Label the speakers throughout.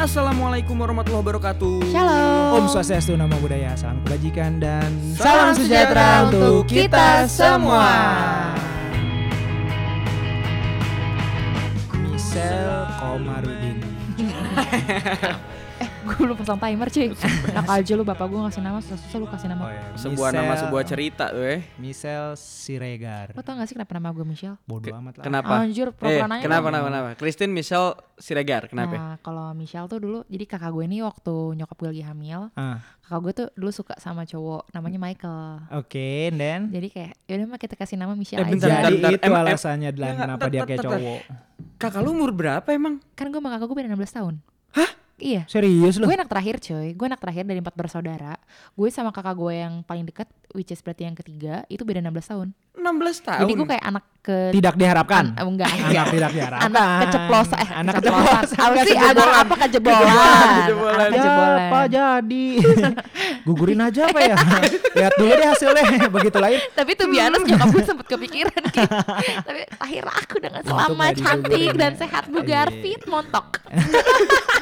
Speaker 1: Assalamualaikum warahmatullahi wabarakatuh.
Speaker 2: Shalom.
Speaker 3: Om Swastiastu, Namo Buddhaya, salam kebajikan dan
Speaker 1: Salam sejahtera untuk kita semua.
Speaker 3: Michelle Komarudin.
Speaker 2: Gue belum pasang timer cuy Nakal aja lu bapak gue ngasih nama Susah-susah lu kasih nama
Speaker 3: iya.
Speaker 1: Sebuah nama sebuah cerita tuh eh.
Speaker 3: Michelle Siregar.
Speaker 2: Lo tau gak sih kenapa nama gue Michelle?
Speaker 3: Bodoh amat lah.
Speaker 1: Kenapa?
Speaker 2: Anjir
Speaker 1: Eh, kenapa, kenapa, kenapa? Christine Michelle Siregar, kenapa?
Speaker 2: Nah kalau Michelle tuh dulu Jadi kakak gue nih waktu nyokap gue lagi hamil
Speaker 3: Ah,
Speaker 2: Kakak gue tuh dulu suka sama cowok Namanya Michael
Speaker 3: Oke, and then
Speaker 2: Jadi kayak yaudah mah kita kasih nama Michelle
Speaker 1: Eh,
Speaker 2: aja
Speaker 1: bentar,
Speaker 3: jadi
Speaker 1: bentar,
Speaker 3: itu
Speaker 1: em- em-
Speaker 3: alasannya dan
Speaker 1: Enggak,
Speaker 3: kenapa
Speaker 1: bentar,
Speaker 3: dia kayak
Speaker 1: bentar, bentar.
Speaker 3: cowok.
Speaker 1: Kakak lu umur berapa emang?
Speaker 2: Kan gue sama kakak gue beda 16 tahun? Iya.
Speaker 3: Serius lu?
Speaker 2: Gue anak terakhir coy Gue anak terakhir dari empat bersaudara. Gue sama kakak gue yang paling deket Which is berarti yang ketiga Itu beda 16 tahun
Speaker 1: 16 tahun.
Speaker 2: Jadi gue kayak anak ke
Speaker 3: Tidak diharapkan.
Speaker 2: An- enggak,
Speaker 3: Anak
Speaker 2: enggak.
Speaker 3: tidak diharapkan.
Speaker 2: anak keceplosan eh
Speaker 3: Anak
Speaker 2: keceplosan apa sih anak apa kejebolan
Speaker 1: Kejebolan.
Speaker 2: anak
Speaker 3: Ya, apa jadi? Gugurin aja apa ya? Lihat dulu deh hasilnya. Begitu lain.
Speaker 2: tapi tuh biasa nyokap gue sempet kepikiran gitu tapi akhir aku dengan selamat cantik dan sehat bugar
Speaker 3: Iya.
Speaker 2: fit montok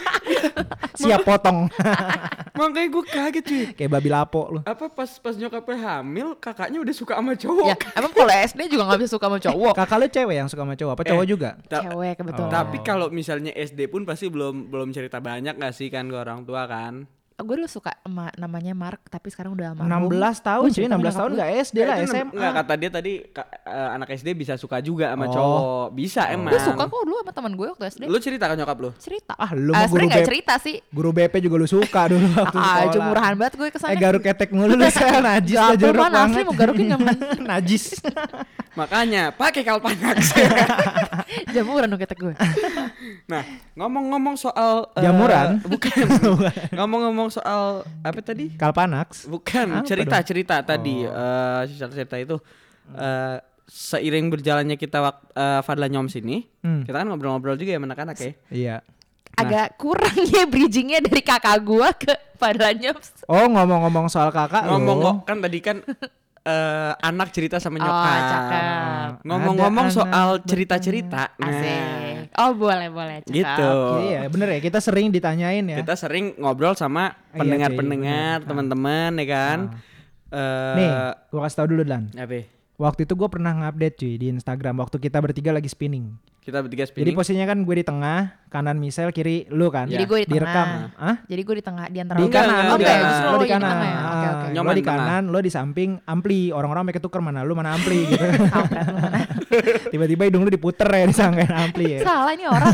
Speaker 3: Siap potong.
Speaker 1: Makanya gue kaget cuy.
Speaker 3: kayak babi lapo lu.
Speaker 1: Apa pas pas nyokapnya hamil, kakaknya udah suka sama cowok.
Speaker 2: ya emang kalau SD juga nggak bisa suka sama cowok
Speaker 3: Kakak lu cewek yang suka sama cowok apa cowok
Speaker 1: Eh,
Speaker 3: juga?
Speaker 1: Ta-
Speaker 2: cewek kebetulan
Speaker 1: Tapi kalau misalnya SD pun pasti belum belum cerita banyak gak sih kan ke orang tua kan?
Speaker 2: Gue dulu suka sama namanya Mark tapi sekarang udah almarhum
Speaker 3: 16 tahun sih,
Speaker 2: cerita
Speaker 3: 16
Speaker 2: sama
Speaker 3: tahun gak SD lah,
Speaker 1: Ya,
Speaker 3: SMA.
Speaker 1: Nggak, kata dia tadi ka- eh, anak SD bisa suka juga sama
Speaker 3: Oh.
Speaker 1: cowok. Bisa emang.
Speaker 2: gue suka kok dulu sama teman gue waktu SD
Speaker 1: Lu cerita ke nyokap lu?
Speaker 2: cerita
Speaker 3: Ah, lu mah guru BP.
Speaker 2: cerita sih
Speaker 3: Guru BP juga lu suka dulu waktu
Speaker 2: ah,
Speaker 3: sekolah.
Speaker 2: murahan banget gue ke sana
Speaker 3: Eh garuk ketek mulu lu sel najis lah
Speaker 2: Gatel
Speaker 3: jorok
Speaker 2: mana asli
Speaker 3: banget.
Speaker 2: mau garukin nggak man
Speaker 3: najis.
Speaker 1: Makanya pakai kalpanax.
Speaker 2: jamuran dong ketek gue
Speaker 1: nah, ngomong-ngomong soal eh,
Speaker 3: Jamuran?
Speaker 1: bukan. ngomong-ngomong soal apa tadi?
Speaker 3: Kalpanax.
Speaker 1: Bukan, cerita-cerita tadi
Speaker 3: Oh.
Speaker 1: eh cerita-cerita itu eh seiring berjalannya kita eh, Fadla Nyoms ini,
Speaker 3: Hmm.
Speaker 1: kita kan ngobrol-ngobrol juga ya anak-anak ya.
Speaker 3: Iya.
Speaker 2: agak kurang ya bridgingnya dari kakak gua ke Padanya
Speaker 3: Oh ngomong-ngomong soal kakak lu.
Speaker 1: Ngomong kok kan tadi kan eh, anak cerita sama
Speaker 2: oh
Speaker 1: nyokap.
Speaker 2: cakep
Speaker 1: Ngomong-ngomong soal cerita-cerita. Nah,
Speaker 2: asik oh boleh boleh cakep
Speaker 1: gitu.
Speaker 3: Iya bener ya kita sering ditanyain ya.
Speaker 1: Kita sering ngobrol sama
Speaker 3: Iya,
Speaker 1: pendengar-pendengar, teman-teman ya kan. Eh,
Speaker 3: Nih, gua kasih tau dulu Dan.
Speaker 1: apa?
Speaker 3: Waktu itu gue pernah ngupdate cuy di Instagram waktu kita bertiga lagi spinning.
Speaker 1: Kita bertiga
Speaker 3: Jadi
Speaker 1: spinning.
Speaker 3: posisinya kan gue di tengah, kanan Michelle, kiri lu kan.
Speaker 2: Jadi gue di
Speaker 3: Direkam.
Speaker 2: tengah.
Speaker 3: Hah?
Speaker 2: jadi gue di tengah di antara
Speaker 3: Di
Speaker 2: lu.
Speaker 3: Kanan, lo di kanan,
Speaker 2: justru
Speaker 3: lo
Speaker 2: lo
Speaker 3: di
Speaker 2: yang
Speaker 3: kanan.
Speaker 2: tengah ya? Oke,
Speaker 3: Ah,
Speaker 2: oke.
Speaker 3: lo di
Speaker 1: tengah.
Speaker 3: kanan, lo di samping ampli. Orang-orang pakai tuker mana lu mana ampli gitu.
Speaker 2: Kampret lu mana.
Speaker 3: Tiba-tiba hidung lu diputer ya disangkain ampli ya.
Speaker 2: salah ini orang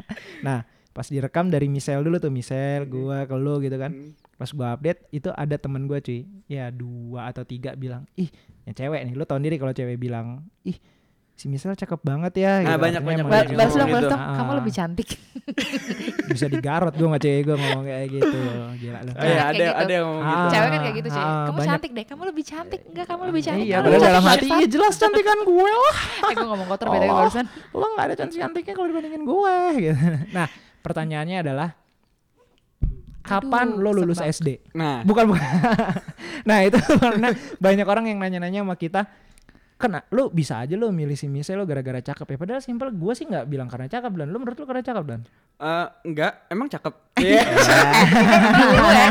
Speaker 3: Nah, pas direkam dari Michelle dulu tuh Michelle, gua ke lu gitu kan. Pas gua update itu ada temen gua cuy. Ya dua atau tiga bilang, "Ih, yang cewek nih, lu tau sendiri kalau cewek bilang, "Ih, si Michelle cakep banget ya."
Speaker 1: Nah,
Speaker 3: gitu.
Speaker 1: banyak,
Speaker 3: Artinya
Speaker 1: banyak, banyak
Speaker 3: gitu.
Speaker 2: balas dong
Speaker 1: gitu.
Speaker 2: balas dong
Speaker 3: Ah.
Speaker 2: kamu lebih cantik
Speaker 3: bisa digarot gua sama cewek gua ngomong kayak gitu. Gila lu.
Speaker 1: Oh, iya,
Speaker 2: Kayak
Speaker 1: ada
Speaker 2: gitu.
Speaker 1: ada yang ngomong gitu.
Speaker 3: Ah.
Speaker 2: cewek kan kayak gitu cuy
Speaker 3: ah,
Speaker 2: kamu
Speaker 3: banyak.
Speaker 2: cantik deh kamu lebih cantik enggak kamu lebih cantik
Speaker 3: Iya, padahal dalam
Speaker 2: cantik,
Speaker 3: hati iya jelas cantikan gue lah.
Speaker 2: eh gue ngomong kotor beda barusan
Speaker 3: Lo nggak ada cantik-cantiknya kalau dibandingin gue gitu. Nah, pertanyaannya adalah kapan
Speaker 2: Aduh,
Speaker 3: lo lulus
Speaker 2: sebab.
Speaker 3: SD?
Speaker 1: Nah,
Speaker 3: Bukan bukan. nah, itu karena banyak orang yang nanya-nanya sama kita Kena, lo bisa aja lo milih si Michelle lo gara-gara cakep ya. Padahal simpel gue sih nggak bilang karena cakep Dan. Lo menurut lo karena cakep Dan?
Speaker 1: eh, enggak, emang cakep. Iya.
Speaker 2: dulu ya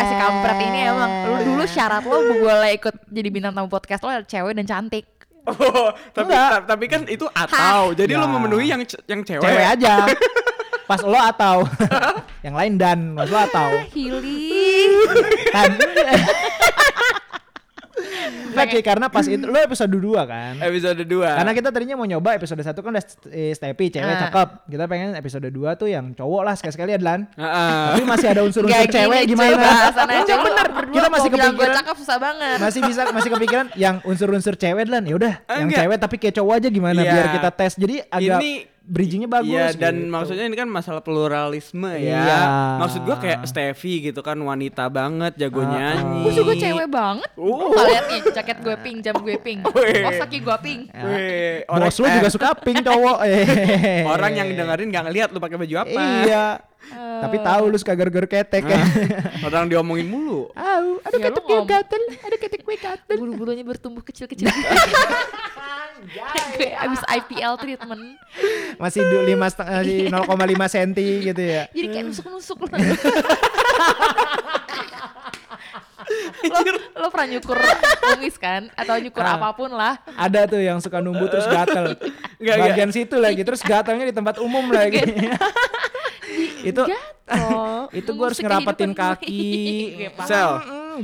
Speaker 2: si kampret ini emang. Lu dulu syarat lo boleh ikut jadi bintang tamu podcast lo cewek dan cantik.
Speaker 1: Oh, tapi ta- tapi kan itu atau. Jadi lu
Speaker 3: Ya.
Speaker 1: memenuhi yang ce- yang cewek.
Speaker 3: Cewek aja. Pas lo atau. Yang lain Dan, pas lo atau.
Speaker 2: Hili
Speaker 3: Dan Enggak cuy, karena pas itu lo episode 2 kan
Speaker 1: Episode 2.
Speaker 3: Karena kita tadinya mau nyoba episode 1 kan udah eh, Stepi cewek
Speaker 2: Ah.
Speaker 3: cakep. Kita pengen episode 2 tuh yang cowok lah sekali-sekali ya Lan.
Speaker 1: Heeh.
Speaker 3: Tapi masih ada unsur-unsur cewek gimana? Enggak,
Speaker 2: berdua
Speaker 3: Kita masih kepikiran
Speaker 2: cakep susah banget
Speaker 3: masih bisa masih kepikiran yang unsur-unsur cewek Lan. Ya udah, yang cewek tapi kayak cowok aja gimana
Speaker 1: Iya.
Speaker 3: biar kita tes. Jadi agak
Speaker 1: Ini
Speaker 3: bridgingnya bagus.
Speaker 1: Iya dan
Speaker 3: gitu.
Speaker 1: maksudnya ini kan masalah pluralisme ya.
Speaker 3: Iya.
Speaker 1: Maksud gua kayak Steffi gitu kan wanita banget, jago
Speaker 3: Ah,
Speaker 1: nyanyi.
Speaker 2: Gue juga cewek banget
Speaker 1: Uh.
Speaker 2: Kalian lihat nih jaket gue pink, jam gue pink kaki gue pink
Speaker 1: Weh, orang
Speaker 3: Bos lu
Speaker 1: eh,
Speaker 3: juga suka pink cowok. Eh.
Speaker 1: orang yang dengerin gak ngeliat lu pakai baju apa.
Speaker 3: Iya. Tapi tahu lu suka gar-gar ketek ya.
Speaker 1: Orang diomongin mulu.
Speaker 3: Au, ada
Speaker 2: Ya,
Speaker 3: ketek gue gatel, ada ketek gue gatel.
Speaker 2: Bulu-bulunya bertumbuh kecil-kecil. Gue abis IPL treatment.
Speaker 3: Masih du- lima setengah masih 0,5 senti gitu ya.
Speaker 2: Jadi kayak nusuk-nusuk lo. lo, lo pernah nyukur kumis kan? Atau nyukur
Speaker 3: Ah.
Speaker 2: apa pun lah.
Speaker 3: Ada tuh yang suka numbu terus gatel.
Speaker 1: Enggak,
Speaker 3: Bagian situ lagi terus gatelnya di tempat umum lagi. Itu itu gue harus
Speaker 2: kehidupan
Speaker 3: kaki.
Speaker 2: Paham.
Speaker 1: Sel,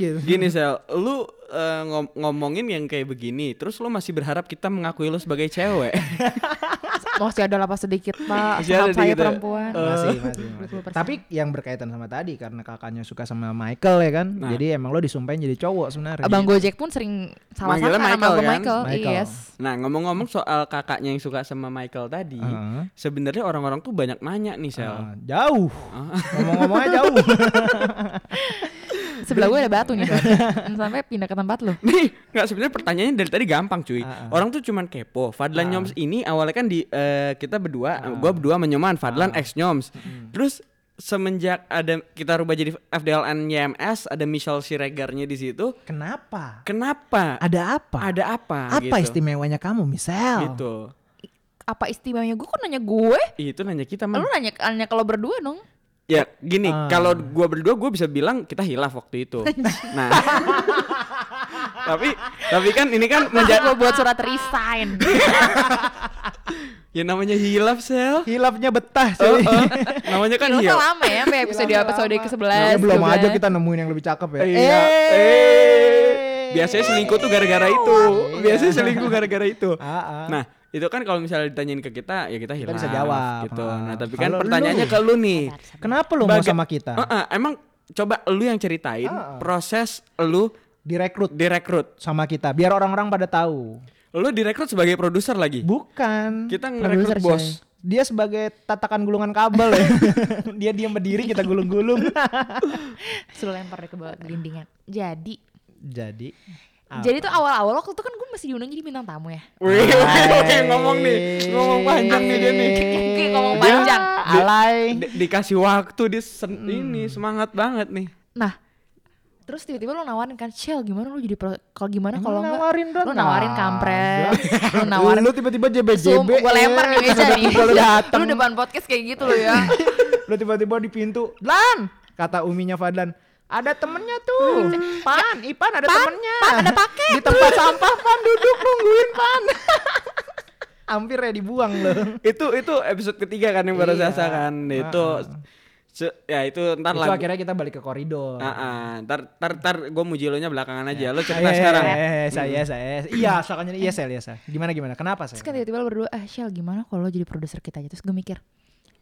Speaker 3: gitu.
Speaker 1: gini Sel, lu eh, ngom- ngomongin yang kayak begini, terus lu masih berharap kita mengakui lu sebagai cewek.
Speaker 2: Masih ada lapas sedikit pak.
Speaker 1: Masih ada
Speaker 2: saya
Speaker 1: ya?
Speaker 2: perempuan.
Speaker 3: masih, masih, masih.
Speaker 2: 20%.
Speaker 3: Tapi yang berkaitan sama tadi karena kakaknya suka sama Michael ya kan.
Speaker 1: Nah.
Speaker 3: Jadi emang lo disumpahin jadi cowok sebenarnya.
Speaker 2: Abang Gojek pun sering salah sangka nama
Speaker 1: Michael,
Speaker 2: gue
Speaker 1: kan?
Speaker 2: Michael.
Speaker 3: Michael.
Speaker 2: Yes.
Speaker 1: Nah, ngomong-ngomong soal kakaknya yang suka sama Michael tadi,
Speaker 3: Heeh.
Speaker 1: sebenarnya orang-orang tuh banyak nanya nih, Sel.
Speaker 3: Ah, jauh. Ngomong-ngomongnya jauh.
Speaker 2: Sebelah gue ada batu nih. Sampai pindah ke tempat lo.
Speaker 1: Nih, nggak sebenarnya pertanyaannya dari tadi gampang cuy.
Speaker 3: Ah, ah.
Speaker 1: Orang tuh cuman kepo. Fadlan Nyoms ini awalnya kan di eh, kita berdua,
Speaker 3: Ah.
Speaker 1: gua berdua menyoman Fadlan ex Nyoms. Terus semenjak ada kita rubah jadi FDLN YMS, ada Michelle Siregarnya di situ.
Speaker 3: Kenapa?
Speaker 1: Kenapa?
Speaker 3: Ada apa?
Speaker 1: Ada apa?
Speaker 3: apa
Speaker 1: gitu.
Speaker 3: istimewanya kamu, Michelle?
Speaker 1: Gitu.
Speaker 2: Apa istimewanya gue kok nanya gue?
Speaker 1: Itu nanya kita mah.
Speaker 2: Lu nanya nanya kalau berdua dong.
Speaker 1: Ya gini,
Speaker 3: Ah.
Speaker 1: kalau gua berdua gua bisa bilang kita hilaf waktu itu. nah. tapi tapi kan ini kan menjadi
Speaker 2: gue buat surat resign.
Speaker 1: ya namanya hilaf sel.
Speaker 3: Hilafnya betah,
Speaker 1: Oh,
Speaker 3: cuy.
Speaker 1: oh. namanya kan
Speaker 2: Kan
Speaker 1: hilaf.
Speaker 2: lama ya sampai episode episode ke 11
Speaker 3: Ya, belum aja kita nemuin yang lebih cakep ya.
Speaker 1: Iya. Eh. Biasanya selingkuh tuh gara-gara itu. Biasanya selingkuh gara-gara itu.
Speaker 3: Ah, ah.
Speaker 1: Nah, itu kan kalau misalnya ditanyain ke kita, ya kita hilaf.
Speaker 3: bisa jawab.
Speaker 1: gitu.
Speaker 3: Ah.
Speaker 1: Nah, tapi kan pertanyaannya
Speaker 3: lu-
Speaker 1: ke lu nih.
Speaker 3: Kenapa lu mau sama kita?
Speaker 1: Heeh, emang coba lu yang ceritain
Speaker 3: Ah,
Speaker 1: proses lu
Speaker 3: Direkrut
Speaker 1: direkrut.
Speaker 3: sama kita biar orang-orang pada tahu.
Speaker 1: Lu direkrut sebagai produser lagi.
Speaker 3: Bukan.
Speaker 1: Kita ngerekrut bos.
Speaker 3: Dia sebagai tatakan gulungan kabel ya. Dia diam berdiri kita gulung-gulung.
Speaker 2: Suruh lempar deh ke bawah gelindingan. Jadi
Speaker 3: Jadi
Speaker 2: jadi tuh awal-awal waktu itu kan gue masih diundang jadi bintang tamu ya.
Speaker 1: Wih, wih, wih, ngomong nih, ngomong panjang nih dia nih.
Speaker 2: Kayak ngomong panjang.
Speaker 3: alay.
Speaker 1: Di- dikasih waktu dia sen- ini semangat banget nih.
Speaker 2: Nah, terus tiba-tiba lu nawarin kan, Shell gimana lu jadi pro- kalau gimana kalau enggak
Speaker 3: nawarin dong?
Speaker 2: lu nawarin kampret, lu nawarin
Speaker 3: Lu tiba-tiba JBJB.
Speaker 2: Gue lempar nih meja nih.
Speaker 3: Lu
Speaker 2: depan podcast kayak gitu lo ya.
Speaker 3: Lu tiba-tiba di pintu. Lan, kata uminya Fadlan. Ada temennya tuh. Pan, Ipan ada temennya.
Speaker 2: Pan, ada paket.
Speaker 3: Di tempat sampah Pan duduk nungguin Pan. Hampir ya dibuang loh.
Speaker 1: Itu itu episode ketiga kan yang baru
Speaker 3: Iya.
Speaker 1: sasa kan. Itu se- ya itu ntar
Speaker 3: Itu
Speaker 1: lah.
Speaker 3: akhirnya kita balik ke koridor.
Speaker 1: Ah, ah. ntar ntar ntar gue muji lo nya belakangan aja. Lo
Speaker 3: Eh,
Speaker 1: cerita sekarang.
Speaker 3: eh, saya saya. Iya, soalnya iya sel ya sel. Gimana gimana? Kenapa sel?
Speaker 2: Terus kan tiba-tiba lu berdua, ah Shell gimana kalau jadi produser kita aja. Terus gue mikir,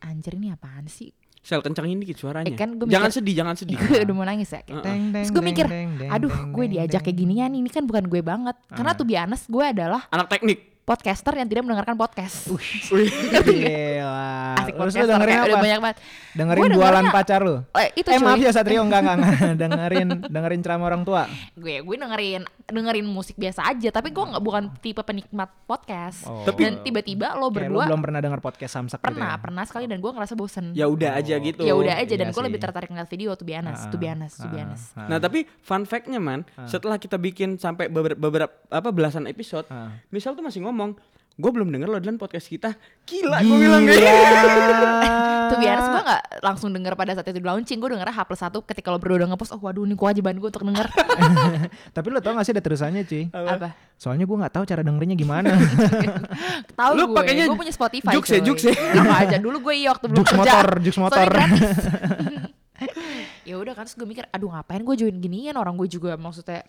Speaker 2: anjir ini apaan sih?
Speaker 1: Sel kencangin dikit suaranya.
Speaker 2: Eh, kan gua
Speaker 1: jangan
Speaker 2: mikir-
Speaker 1: sedih, jangan sedih.
Speaker 2: gue udah mau nangis ya. kayak.
Speaker 3: Deng, deng,
Speaker 2: Terus gue mikir, aduh gue diajak kayak ginian ini kan bukan gue banget. Karena tuh biasa gue adalah
Speaker 1: Anak teknik.
Speaker 2: Podcaster yang tidak mendengarkan podcast.
Speaker 1: Wih.
Speaker 3: Gila.
Speaker 2: Asik
Speaker 3: Terus lu dengerin
Speaker 2: kayak udah
Speaker 3: apa?
Speaker 2: banyak banget.
Speaker 3: Dengerin
Speaker 2: Gua
Speaker 3: bualan
Speaker 2: dengernya-
Speaker 3: pacar lu.
Speaker 2: Eh, itu
Speaker 3: eh
Speaker 2: cuy.
Speaker 3: maaf ya Satrio enggak enggak enggak dengerin dengerin ceramah orang tua.
Speaker 2: gue gue dengerin dengerin musik biasa aja tapi gue nggak bukan tipe penikmat podcast
Speaker 3: Oh.
Speaker 1: Tapi-
Speaker 2: dan tiba-tiba lo
Speaker 3: Kayak lu
Speaker 2: berdua
Speaker 3: belum pernah denger podcast Samsak gitu
Speaker 2: pernah
Speaker 3: ya?
Speaker 2: pernah sekali dan gue ngerasa bosen
Speaker 1: Ya udah aja gitu.
Speaker 2: ya udah aja dan
Speaker 3: Iya
Speaker 2: gue lebih tertarik ngeliat video tuh biasa tuh biasa tuh biasa
Speaker 3: Ah,
Speaker 1: Nah tapi fun fact-nya man, setelah kita bikin sampai beberapa, beberapa apa belasan episode,
Speaker 3: Ah.
Speaker 1: misal tuh masih ngomong, gue belum denger lo dan podcast kita, gila,
Speaker 3: Gila.
Speaker 1: gue bilang gitu.
Speaker 2: tuh biasa gue nggak langsung denger pada saat itu di launching gue denger H plus satu ketika lo berdua udah ngepost oh waduh ini kewajiban gue untuk denger
Speaker 3: Tapi lu tau gak sih ada terusannya cuy?
Speaker 2: apa
Speaker 3: Soalnya gue nggak tahu cara dengerinnya gimana.
Speaker 2: tahu
Speaker 1: Lu
Speaker 2: gue
Speaker 1: pakainya
Speaker 2: gue punya Spotify
Speaker 1: Jux ya,
Speaker 2: cuy.
Speaker 1: Jux ya?
Speaker 2: Enak aja dulu gue iya waktu belum kerja
Speaker 3: motor,
Speaker 2: Soalnya
Speaker 3: motor.
Speaker 2: ya udah kan terus gue mikir aduh ngapain gue join ginian orang gue juga maksudnya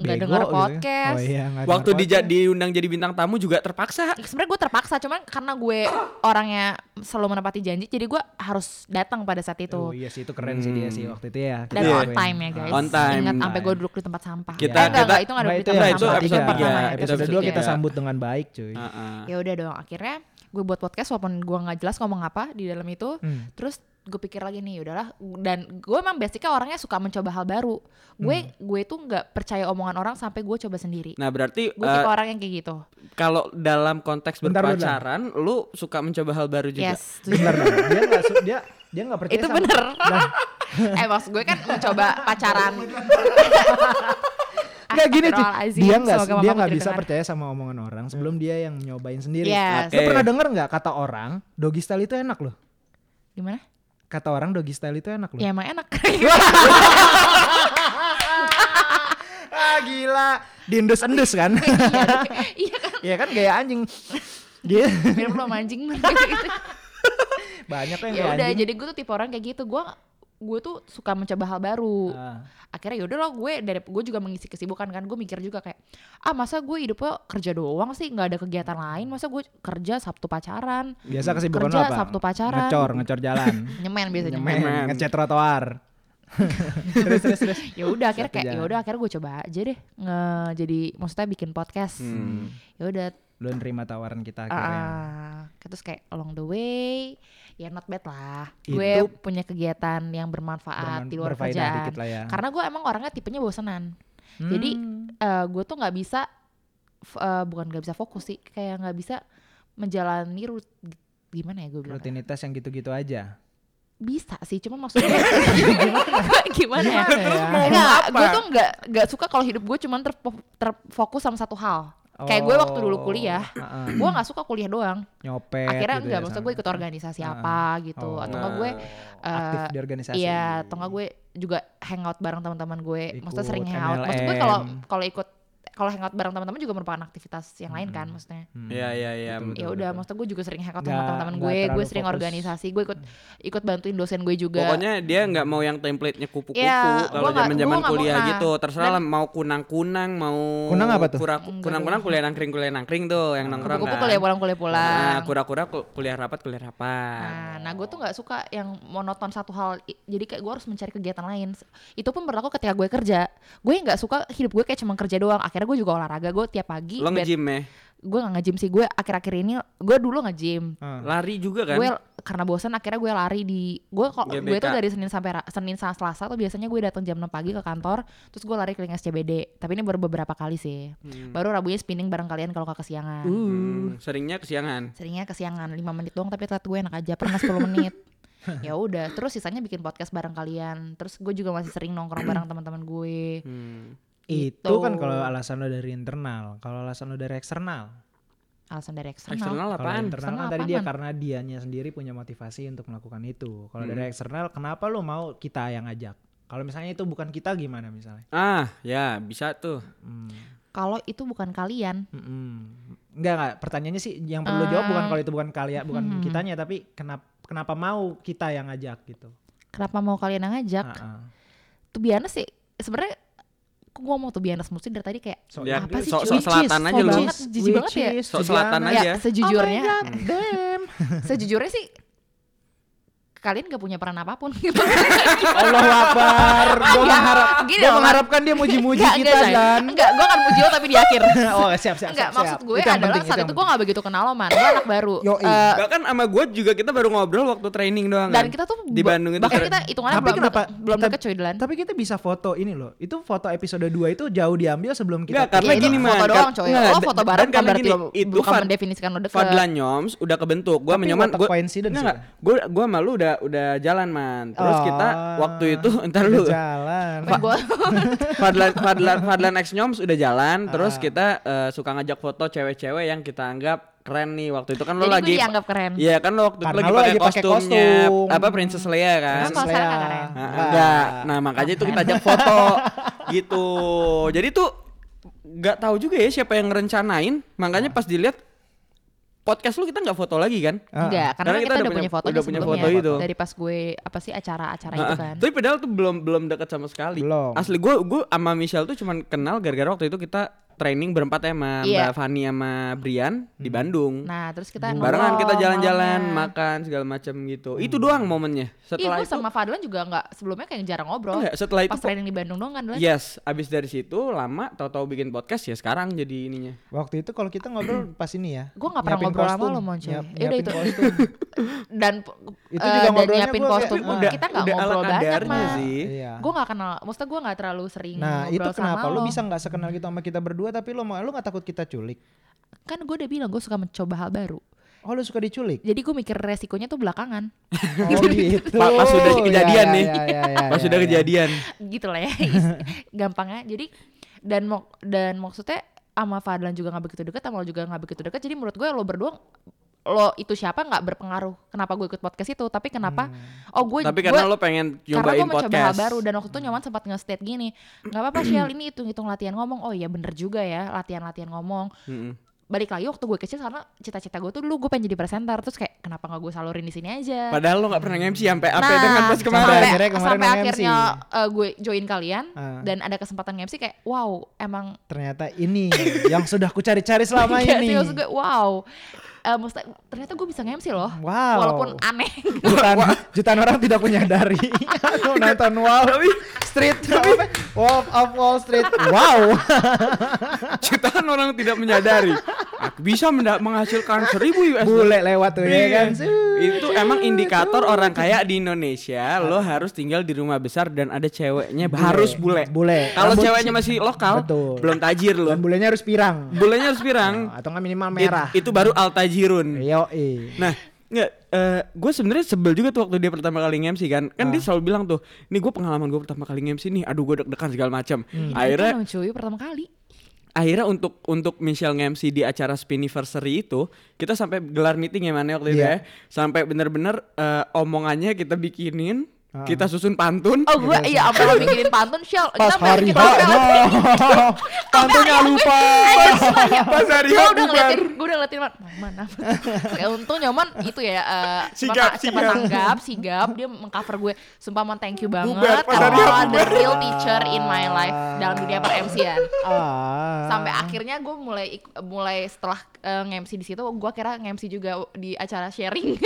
Speaker 2: nggak
Speaker 3: Bego
Speaker 2: denger
Speaker 3: gitu ya.
Speaker 2: podcast
Speaker 3: Oh iya, nggak
Speaker 1: Waktu di
Speaker 3: podcast.
Speaker 1: diundang jadi bintang tamu juga terpaksa.
Speaker 2: Ya, sebenarnya gue terpaksa cuman karena gue orangnya selalu menepati janji jadi gue harus datang pada saat itu
Speaker 3: Oh iya sih itu keren sih dia sih waktu itu ya.
Speaker 2: dan
Speaker 1: Iya.
Speaker 2: on time ya guys
Speaker 1: On time.
Speaker 2: ingat sampai gue
Speaker 3: time.
Speaker 2: duduk di tempat sampah
Speaker 1: Kita-
Speaker 2: Eh, enggak,
Speaker 1: kita-
Speaker 2: enggak, itu nggak
Speaker 3: Nah,
Speaker 2: duduk
Speaker 3: itu
Speaker 2: di
Speaker 3: yang
Speaker 2: tempat
Speaker 1: itu
Speaker 2: sampah
Speaker 1: episode
Speaker 2: itu pertama ya,
Speaker 3: episode
Speaker 2: episode
Speaker 3: dua
Speaker 2: tiga.
Speaker 3: kita sambut dengan baik cuy.
Speaker 2: Ya udah dong akhirnya gue buat podcast walaupun gue nggak jelas ngomong apa di dalam itu
Speaker 3: Hmm.
Speaker 2: terus gue pikir lagi nih udahlah dan gue emang basicnya orangnya suka mencoba hal baru gue
Speaker 3: Hmm.
Speaker 2: gue tuh nggak percaya omongan orang sampai gue coba sendiri
Speaker 1: Nah, berarti
Speaker 2: gue tipe orang yang kayak gitu
Speaker 1: kalau dalam konteks
Speaker 3: Bentar, bentar.
Speaker 1: berpacaran, lu suka mencoba hal baru juga.
Speaker 2: yes
Speaker 3: dong. Dia nggak su- dia dia nggak percaya
Speaker 2: itu
Speaker 3: sama-
Speaker 2: bener
Speaker 3: Nah,
Speaker 2: eh maksud gue kan mencoba pacaran
Speaker 3: Nggak gini.
Speaker 2: Astagfirullahaladzim,
Speaker 3: Dia nggak dia nggak bisa percaya sama omongan orang sebelum dia yang nyobain sendiri.
Speaker 2: Yes.
Speaker 3: Lu
Speaker 1: Oke.
Speaker 3: pernah denger nggak kata orang doggy style itu enak loh?
Speaker 2: gimana
Speaker 3: Kata orang doggy style itu enak loh.
Speaker 2: ya emang enak
Speaker 3: ah gila, diendus-endus kan?
Speaker 2: iya kan
Speaker 3: Iya kan gaya anjing. Dia
Speaker 2: mirip lo mancing
Speaker 3: banyak yang
Speaker 2: ya udah
Speaker 3: anjing.
Speaker 2: jadi gue tuh tipe orang kayak gitu gue gue tuh suka mencoba hal baru
Speaker 3: Ah.
Speaker 2: akhirnya yaudah lah gue dari gue juga mengisi kesibukan kan gue mikir juga kayak ah masa gue hidupnya kerja doang sih nggak ada kegiatan lain masa gue kerja sabtu pacaran
Speaker 3: Biasa kesibukan
Speaker 2: Kerja,
Speaker 3: lo apa?
Speaker 2: Sabtu pacaran.
Speaker 3: Ngecor, ngecor jalan.
Speaker 2: nyemen biasanya
Speaker 3: Nyemen,
Speaker 1: Nyemen.
Speaker 3: ngecat trotoar. terus terus terus.
Speaker 2: ya udah akhirnya kayak ya udah akhirnya gue coba aja deh nge jadi maksudnya bikin podcast
Speaker 1: Hmm.
Speaker 2: ya udah
Speaker 3: Lu nerima tawaran kita
Speaker 2: ah,
Speaker 3: akhirnya.
Speaker 2: ah. terus kayak along the way ya not bad lah
Speaker 3: Itu
Speaker 2: gue punya kegiatan yang bermanfaat
Speaker 3: Berman-
Speaker 2: di luar kerjaan
Speaker 3: ya.
Speaker 2: karena gue emang orangnya tipenya bosenan jadi
Speaker 3: Hmm.
Speaker 2: eh gue tuh nggak bisa eh, bukan nggak bisa fokus sih kayak nggak bisa menjalani rut gimana ya gue bilang
Speaker 3: rutinitas yang gitu-gitu aja.
Speaker 2: bisa sih cuman maksudnya gimana ya
Speaker 3: Gimana ya?
Speaker 2: Enggak, gue tuh nggak nggak suka kalau hidup gue cuman terfo- terfokus sama satu hal kayak gue waktu dulu kuliah
Speaker 3: Oh, heeh.
Speaker 2: gue nggak suka kuliah doang
Speaker 3: nyopet
Speaker 2: akhirnya
Speaker 3: gitu
Speaker 2: enggak
Speaker 3: ya
Speaker 2: maksud gue ikut organisasi
Speaker 3: Ah.
Speaker 2: apa gitu
Speaker 3: Oh.
Speaker 2: atau enggak gue
Speaker 3: aktif
Speaker 2: eh,
Speaker 3: di organisasi.
Speaker 2: Iya, atau enggak gue juga hangout bareng teman-teman gue. Maksudnya
Speaker 3: Ikut
Speaker 2: sering hangout. Maksud gue kalau kalau ikut kalau hangout bareng teman-teman juga merupakan aktivitas yang lain kan maksudnya.
Speaker 3: Hmm.
Speaker 1: Iya, iya, iya.
Speaker 3: Betul,
Speaker 2: Ya udah, maksudnya gue juga sering hangout sama teman-teman gue. Gue sering
Speaker 3: fokus.
Speaker 2: organisasi, gue ikut ikut bantuin dosen gue juga.
Speaker 1: Pokoknya dia nggak mau yang template-nya kupu-kupu
Speaker 2: Iya,
Speaker 1: kalau
Speaker 2: gua nggak-
Speaker 1: zaman zaman
Speaker 2: gua nggak mau,
Speaker 1: kuliah
Speaker 2: nah.
Speaker 1: gitu. Terserah lah mau kunang-kunang, mau
Speaker 3: Kunang apa tuh?
Speaker 1: Kura, kunang-kunang kuliah nangkring kuliah nangkring tuh yang nongkrong
Speaker 2: kupu-kupu
Speaker 1: kan.
Speaker 2: kuliah pulang kuliah pulang.
Speaker 1: Nah, kura-kura ku- kuliah rapat kuliah rapat.
Speaker 2: Nah, nah gue tuh nggak suka yang monoton satu hal. Jadi kayak gue harus mencari kegiatan lain. Itu pun berlaku ketika gue kerja. Gue nggak suka hidup gue kayak cuma kerja doang. Akhirnya gue juga olahraga. Gue tiap pagi.
Speaker 1: Lo nge-gym ya?
Speaker 2: Gue nggak nge-gym sih. Gue akhir-akhir ini gue dulu nge-gym.
Speaker 3: Ah.
Speaker 1: Lari juga kan?
Speaker 2: gue karena bosan akhirnya gue lari di gue kok gue tuh dari senin sampai senin sampai selasa tuh biasanya gue datang jam 6 pagi ke kantor terus gue lari keliling SCBD tapi ini baru beberapa kali sih
Speaker 1: Hmm.
Speaker 2: baru rabunya spinning bareng kalian kalau gak kesiangan
Speaker 1: Hmm, seringnya kesiangan.
Speaker 2: seringnya kesiangan 5 menit doang tapi telat gue enak aja pernah 10 menit ya udah terus sisanya bikin podcast bareng kalian terus gue juga masih sering nongkrong bareng teman-teman gue
Speaker 1: Hmm.
Speaker 3: Itu
Speaker 2: Gitu.
Speaker 3: kan kalau alasan lo dari internal, kalau alasan lo dari eksternal.
Speaker 2: alasan dari eksternal,
Speaker 1: Eksternal
Speaker 3: Kalau
Speaker 1: apaan?
Speaker 3: internal
Speaker 2: Eksternal
Speaker 3: kan tadi dia karena dianya sendiri punya motivasi untuk melakukan itu. Kalau dari
Speaker 1: Hmm.
Speaker 3: eksternal, kenapa lo mau kita yang ngajak? Kalau misalnya itu bukan kita gimana misalnya?
Speaker 1: Ah, ya bisa tuh.
Speaker 3: Hmm.
Speaker 2: kalau itu bukan kalian
Speaker 3: Mm-mm. Enggak enggak, pertanyaannya sih yang perlu lo jawab bukan kalau itu bukan kalian, bukan
Speaker 2: Hmm.
Speaker 3: kitanya tapi kenapa kenapa mau kita yang ngajak gitu.
Speaker 2: kenapa mau kalian yang ngajak
Speaker 3: Ah, ah.
Speaker 2: tuh biasa sih sebenarnya kok gue ngomong tuh biasa mesti dari tadi kayak
Speaker 3: So,
Speaker 1: Ya,
Speaker 2: apa sih, cuy?
Speaker 1: sok selatan aja lu.
Speaker 2: is- jijik banget ya?
Speaker 1: Sok selatan
Speaker 3: Sudiana.
Speaker 1: aja.
Speaker 2: ya sejujurnya
Speaker 3: Oh my God, damn.
Speaker 2: sejujurnya sih kalian gak punya peran apa pun gitu.
Speaker 3: Allah Akbar. Gua
Speaker 2: Enggak,
Speaker 3: mengharap
Speaker 2: gini
Speaker 3: gua mengharapkan dia muji-muji
Speaker 2: Enggak,
Speaker 3: kita
Speaker 2: enggak,
Speaker 3: dan
Speaker 2: Enggak, gue akan muji lo tapi di akhir.
Speaker 3: oh siap siap
Speaker 2: Enggak,
Speaker 3: siap,
Speaker 2: maksud gue
Speaker 3: Itu
Speaker 2: adalah
Speaker 3: penting,
Speaker 2: saat
Speaker 3: yang
Speaker 2: itu gue gak begitu kenal lo man. Gue anak baru.
Speaker 3: Yoi.
Speaker 2: Eh,
Speaker 1: Bahkan sama gue juga kita baru ngobrol waktu training doang
Speaker 2: dan
Speaker 1: kan?
Speaker 2: kita tuh
Speaker 1: di
Speaker 2: ba-
Speaker 1: Bandung itu
Speaker 2: bahkan
Speaker 1: keren.
Speaker 2: kita hitungannya
Speaker 3: Tapi
Speaker 2: belum
Speaker 3: kenapa
Speaker 2: belum deket cuy Dilan.
Speaker 3: Tapi kita bisa foto ini loh. Itu foto episode 2 itu jauh diambil sebelum kita
Speaker 1: Nggak, karena
Speaker 2: Ya, itu
Speaker 1: gini man.
Speaker 2: foto doang coy. Lo foto bareng kan
Speaker 1: karena
Speaker 2: berarti
Speaker 1: itu Fad-
Speaker 2: mendefinisikan lo deket.
Speaker 1: Fadlan Nyoms udah kebentuk. Gua
Speaker 3: Tapi
Speaker 1: menyoman
Speaker 3: watak
Speaker 1: gua
Speaker 3: coincidence
Speaker 1: Enggak, udah udah jalan man. Terus kita
Speaker 3: Oh,
Speaker 1: waktu itu entar
Speaker 3: udah
Speaker 1: lu
Speaker 3: jalan.
Speaker 1: Fadlan Fadlan Fadlan X Nyoms udah jalan. Terus
Speaker 3: Ah.
Speaker 1: kita eh, suka ngajak foto cewek-cewek yang kita anggap keren nih waktu itu kan lo
Speaker 2: Jadi gue
Speaker 1: lagi
Speaker 2: dianggap keren.
Speaker 1: Iya kan lo waktu itu
Speaker 3: Karena
Speaker 1: lagi
Speaker 3: lo
Speaker 1: pakai
Speaker 3: lagi pakai
Speaker 1: kostumnya
Speaker 3: kostum.
Speaker 1: apa Princess Leia kan.
Speaker 2: Nggak keren?
Speaker 1: Nah, enggak. Nah, makanya itu kita ajak foto gitu. Jadi tuh nggak tahu juga ya siapa yang ngerencanain. Makanya pas dilihat podcast lu kita nggak foto lagi kan?
Speaker 3: Ah.
Speaker 2: Enggak, karena, kita, udah punya foto
Speaker 1: udah punya foto itu.
Speaker 2: Dari pas gue apa sih acara-acara itu
Speaker 1: Nah,
Speaker 2: kan.
Speaker 1: Tapi padahal tuh belum belum dekat sama sekali.
Speaker 3: Belum.
Speaker 1: Asli gue gue sama Michelle tuh cuman kenal gara-gara waktu itu kita training berempat ya sama
Speaker 2: Iya.
Speaker 1: Mbak Fani sama Brian di Bandung.
Speaker 2: Nah terus kita
Speaker 1: Barengan
Speaker 2: ngobrol
Speaker 1: kita jalan-jalan,
Speaker 2: malamnya.
Speaker 1: makan segala macam gitu. Itu doang momennya.
Speaker 2: Iya
Speaker 1: Setelah
Speaker 2: gue
Speaker 1: itu
Speaker 2: sama Fadlan juga nggak sebelumnya kayak jarang ngobrol.
Speaker 1: Enggak, setelah itu
Speaker 2: Pas training di Bandung doang kan Dlan?
Speaker 1: Yes, abis dari situ lama tahu-tahu bikin podcast ya sekarang jadi ininya.
Speaker 3: Waktu itu kalau kita ngobrol pas ini ya.
Speaker 2: Gue nggak pernah
Speaker 3: nyiapin
Speaker 2: ngobrol sama
Speaker 3: kostum.
Speaker 2: lo Moncoy.
Speaker 3: Nyiap-
Speaker 2: Ya udah
Speaker 3: nyiapin
Speaker 2: itu.
Speaker 3: kostum.
Speaker 2: Dan
Speaker 3: Itu
Speaker 2: eh,
Speaker 3: juga
Speaker 2: dan
Speaker 3: ngobrolnya
Speaker 2: nyiapin
Speaker 3: gua kayak,
Speaker 2: kostum
Speaker 3: ah,
Speaker 2: kita nggak
Speaker 1: udah ala
Speaker 2: ngobrol banyak
Speaker 1: kadarnya
Speaker 2: mah.
Speaker 1: sih.
Speaker 3: Iya.
Speaker 2: Gue nggak kenal, maksudnya gue nggak terlalu sering
Speaker 3: Nah itu
Speaker 2: ngobrol
Speaker 3: kenapa
Speaker 2: sama
Speaker 3: lu
Speaker 2: lo.
Speaker 3: bisa nggak sekenal gitu sama kita berdua tapi lu mau lu nggak takut kita culik?
Speaker 2: Kan gue udah bilang gue suka mencoba hal baru.
Speaker 3: Oh lu suka diculik?
Speaker 2: Jadi gue mikir resikonya tuh belakangan.
Speaker 3: Oh gitu.
Speaker 1: Pas- pas sudah kejadian
Speaker 3: ya,
Speaker 1: nih.
Speaker 3: ya, ya, ya,
Speaker 1: Pas
Speaker 3: ya,
Speaker 1: sudah
Speaker 3: ya.
Speaker 1: kejadian.
Speaker 2: gitu lah ya gampangnya jadi dan mau dan maksudnya sama Fadlan juga nggak begitu dekat sama lo juga nggak begitu dekat jadi menurut gue lo berdua lo itu siapa nggak berpengaruh kenapa gue ikut podcast itu tapi kenapa oh gue
Speaker 1: Tapi
Speaker 2: gue-
Speaker 1: karena lo pengen
Speaker 2: karena
Speaker 1: nyobain
Speaker 2: gue mencoba hal baru dan waktu itu nyaman sempat nge-state gini nggak apa-apa Shell ini hitung-hitung latihan ngomong oh iya bener juga ya latihan-latihan ngomong
Speaker 1: Mm-mm.
Speaker 2: balik lagi waktu gue kecil karena cita-cita gue tuh dulu gue pengen jadi presenter terus kayak kenapa nggak gue salurin di sini aja
Speaker 1: Padahal lo nggak pernah MC sampai apa
Speaker 2: Nah,
Speaker 1: dengan pas
Speaker 3: sampai
Speaker 1: kemarin.
Speaker 3: akhirnya kemarin
Speaker 2: sampai akhirnya uh, gue join kalian
Speaker 3: Ah.
Speaker 2: dan ada kesempatan nge-MC kayak wow emang
Speaker 3: Ternyata ini yang sudah ku cari-cari selama
Speaker 2: Iya
Speaker 3: ini.
Speaker 2: gue wow Maksudnya ternyata gue bisa nge-MC loh
Speaker 3: Wow.
Speaker 2: walaupun aneh
Speaker 3: jutaan, jutaan orang tidak menyadari aku nonton Wall Street apa? Wolf of Wall Street wow
Speaker 1: Jutaan orang tidak menyadari. Aku bisa menghasilkan seribu US.
Speaker 3: bule lewat tuh ya
Speaker 1: Iya.
Speaker 3: kan
Speaker 1: Itu emang indikator orang kaya di Indonesia. Lo harus tinggal di rumah besar dan ada ceweknya harus bule.
Speaker 3: Bule.
Speaker 1: Kalau ceweknya masih lokal,
Speaker 3: Betul.
Speaker 1: belum tajir lo.
Speaker 3: dan bulenya harus pirang
Speaker 1: Bulenya harus pirang.
Speaker 3: atau nggak minimal
Speaker 1: It-
Speaker 3: merah
Speaker 1: itu baru altajirun.
Speaker 3: yo eh
Speaker 1: Nah, nggak, gue sebenarnya sebel juga tuh waktu dia pertama kali nge-MC kan. Kan
Speaker 3: Ah.
Speaker 1: dia selalu bilang tuh, "Nih gue pengalaman gue pertama kali nge-MC nih, aduh gue deg-degan segala macam."
Speaker 3: Hmm.
Speaker 1: Akhirnya
Speaker 2: Kan cuy pertama kali
Speaker 1: akhirnya untuk untuk Michelle nge-MC di acara Spiniversary itu, kita sampai gelar meeting ya mana waktu itu
Speaker 3: Iya.
Speaker 1: ya. Sampai bener-bener eh, omongannya kita bikinin,
Speaker 3: Ah.
Speaker 1: kita susun pantun.
Speaker 2: oh gue iya sampai lo bikinin pantun Shell
Speaker 3: pas
Speaker 2: Kita
Speaker 3: hari H no pantunya lupa.
Speaker 1: Pas hari
Speaker 2: gue
Speaker 1: H
Speaker 2: udah ngeliatin gue udah ngeliatin man mana ya, untung nyaman itu ya eh,
Speaker 1: Sigap,
Speaker 2: cepat cepat
Speaker 1: sigap.
Speaker 2: tanggap sigap. Dia mengcover gue. Sumpah man thank you banget.
Speaker 1: Bubar, pas
Speaker 2: karena lo the real teacher in my life dalam dunia per MC-an
Speaker 3: ah.
Speaker 2: Sampai akhirnya gue mulai mulai setelah uh, nge-MC di situ gue kira nge-MC juga di acara sharing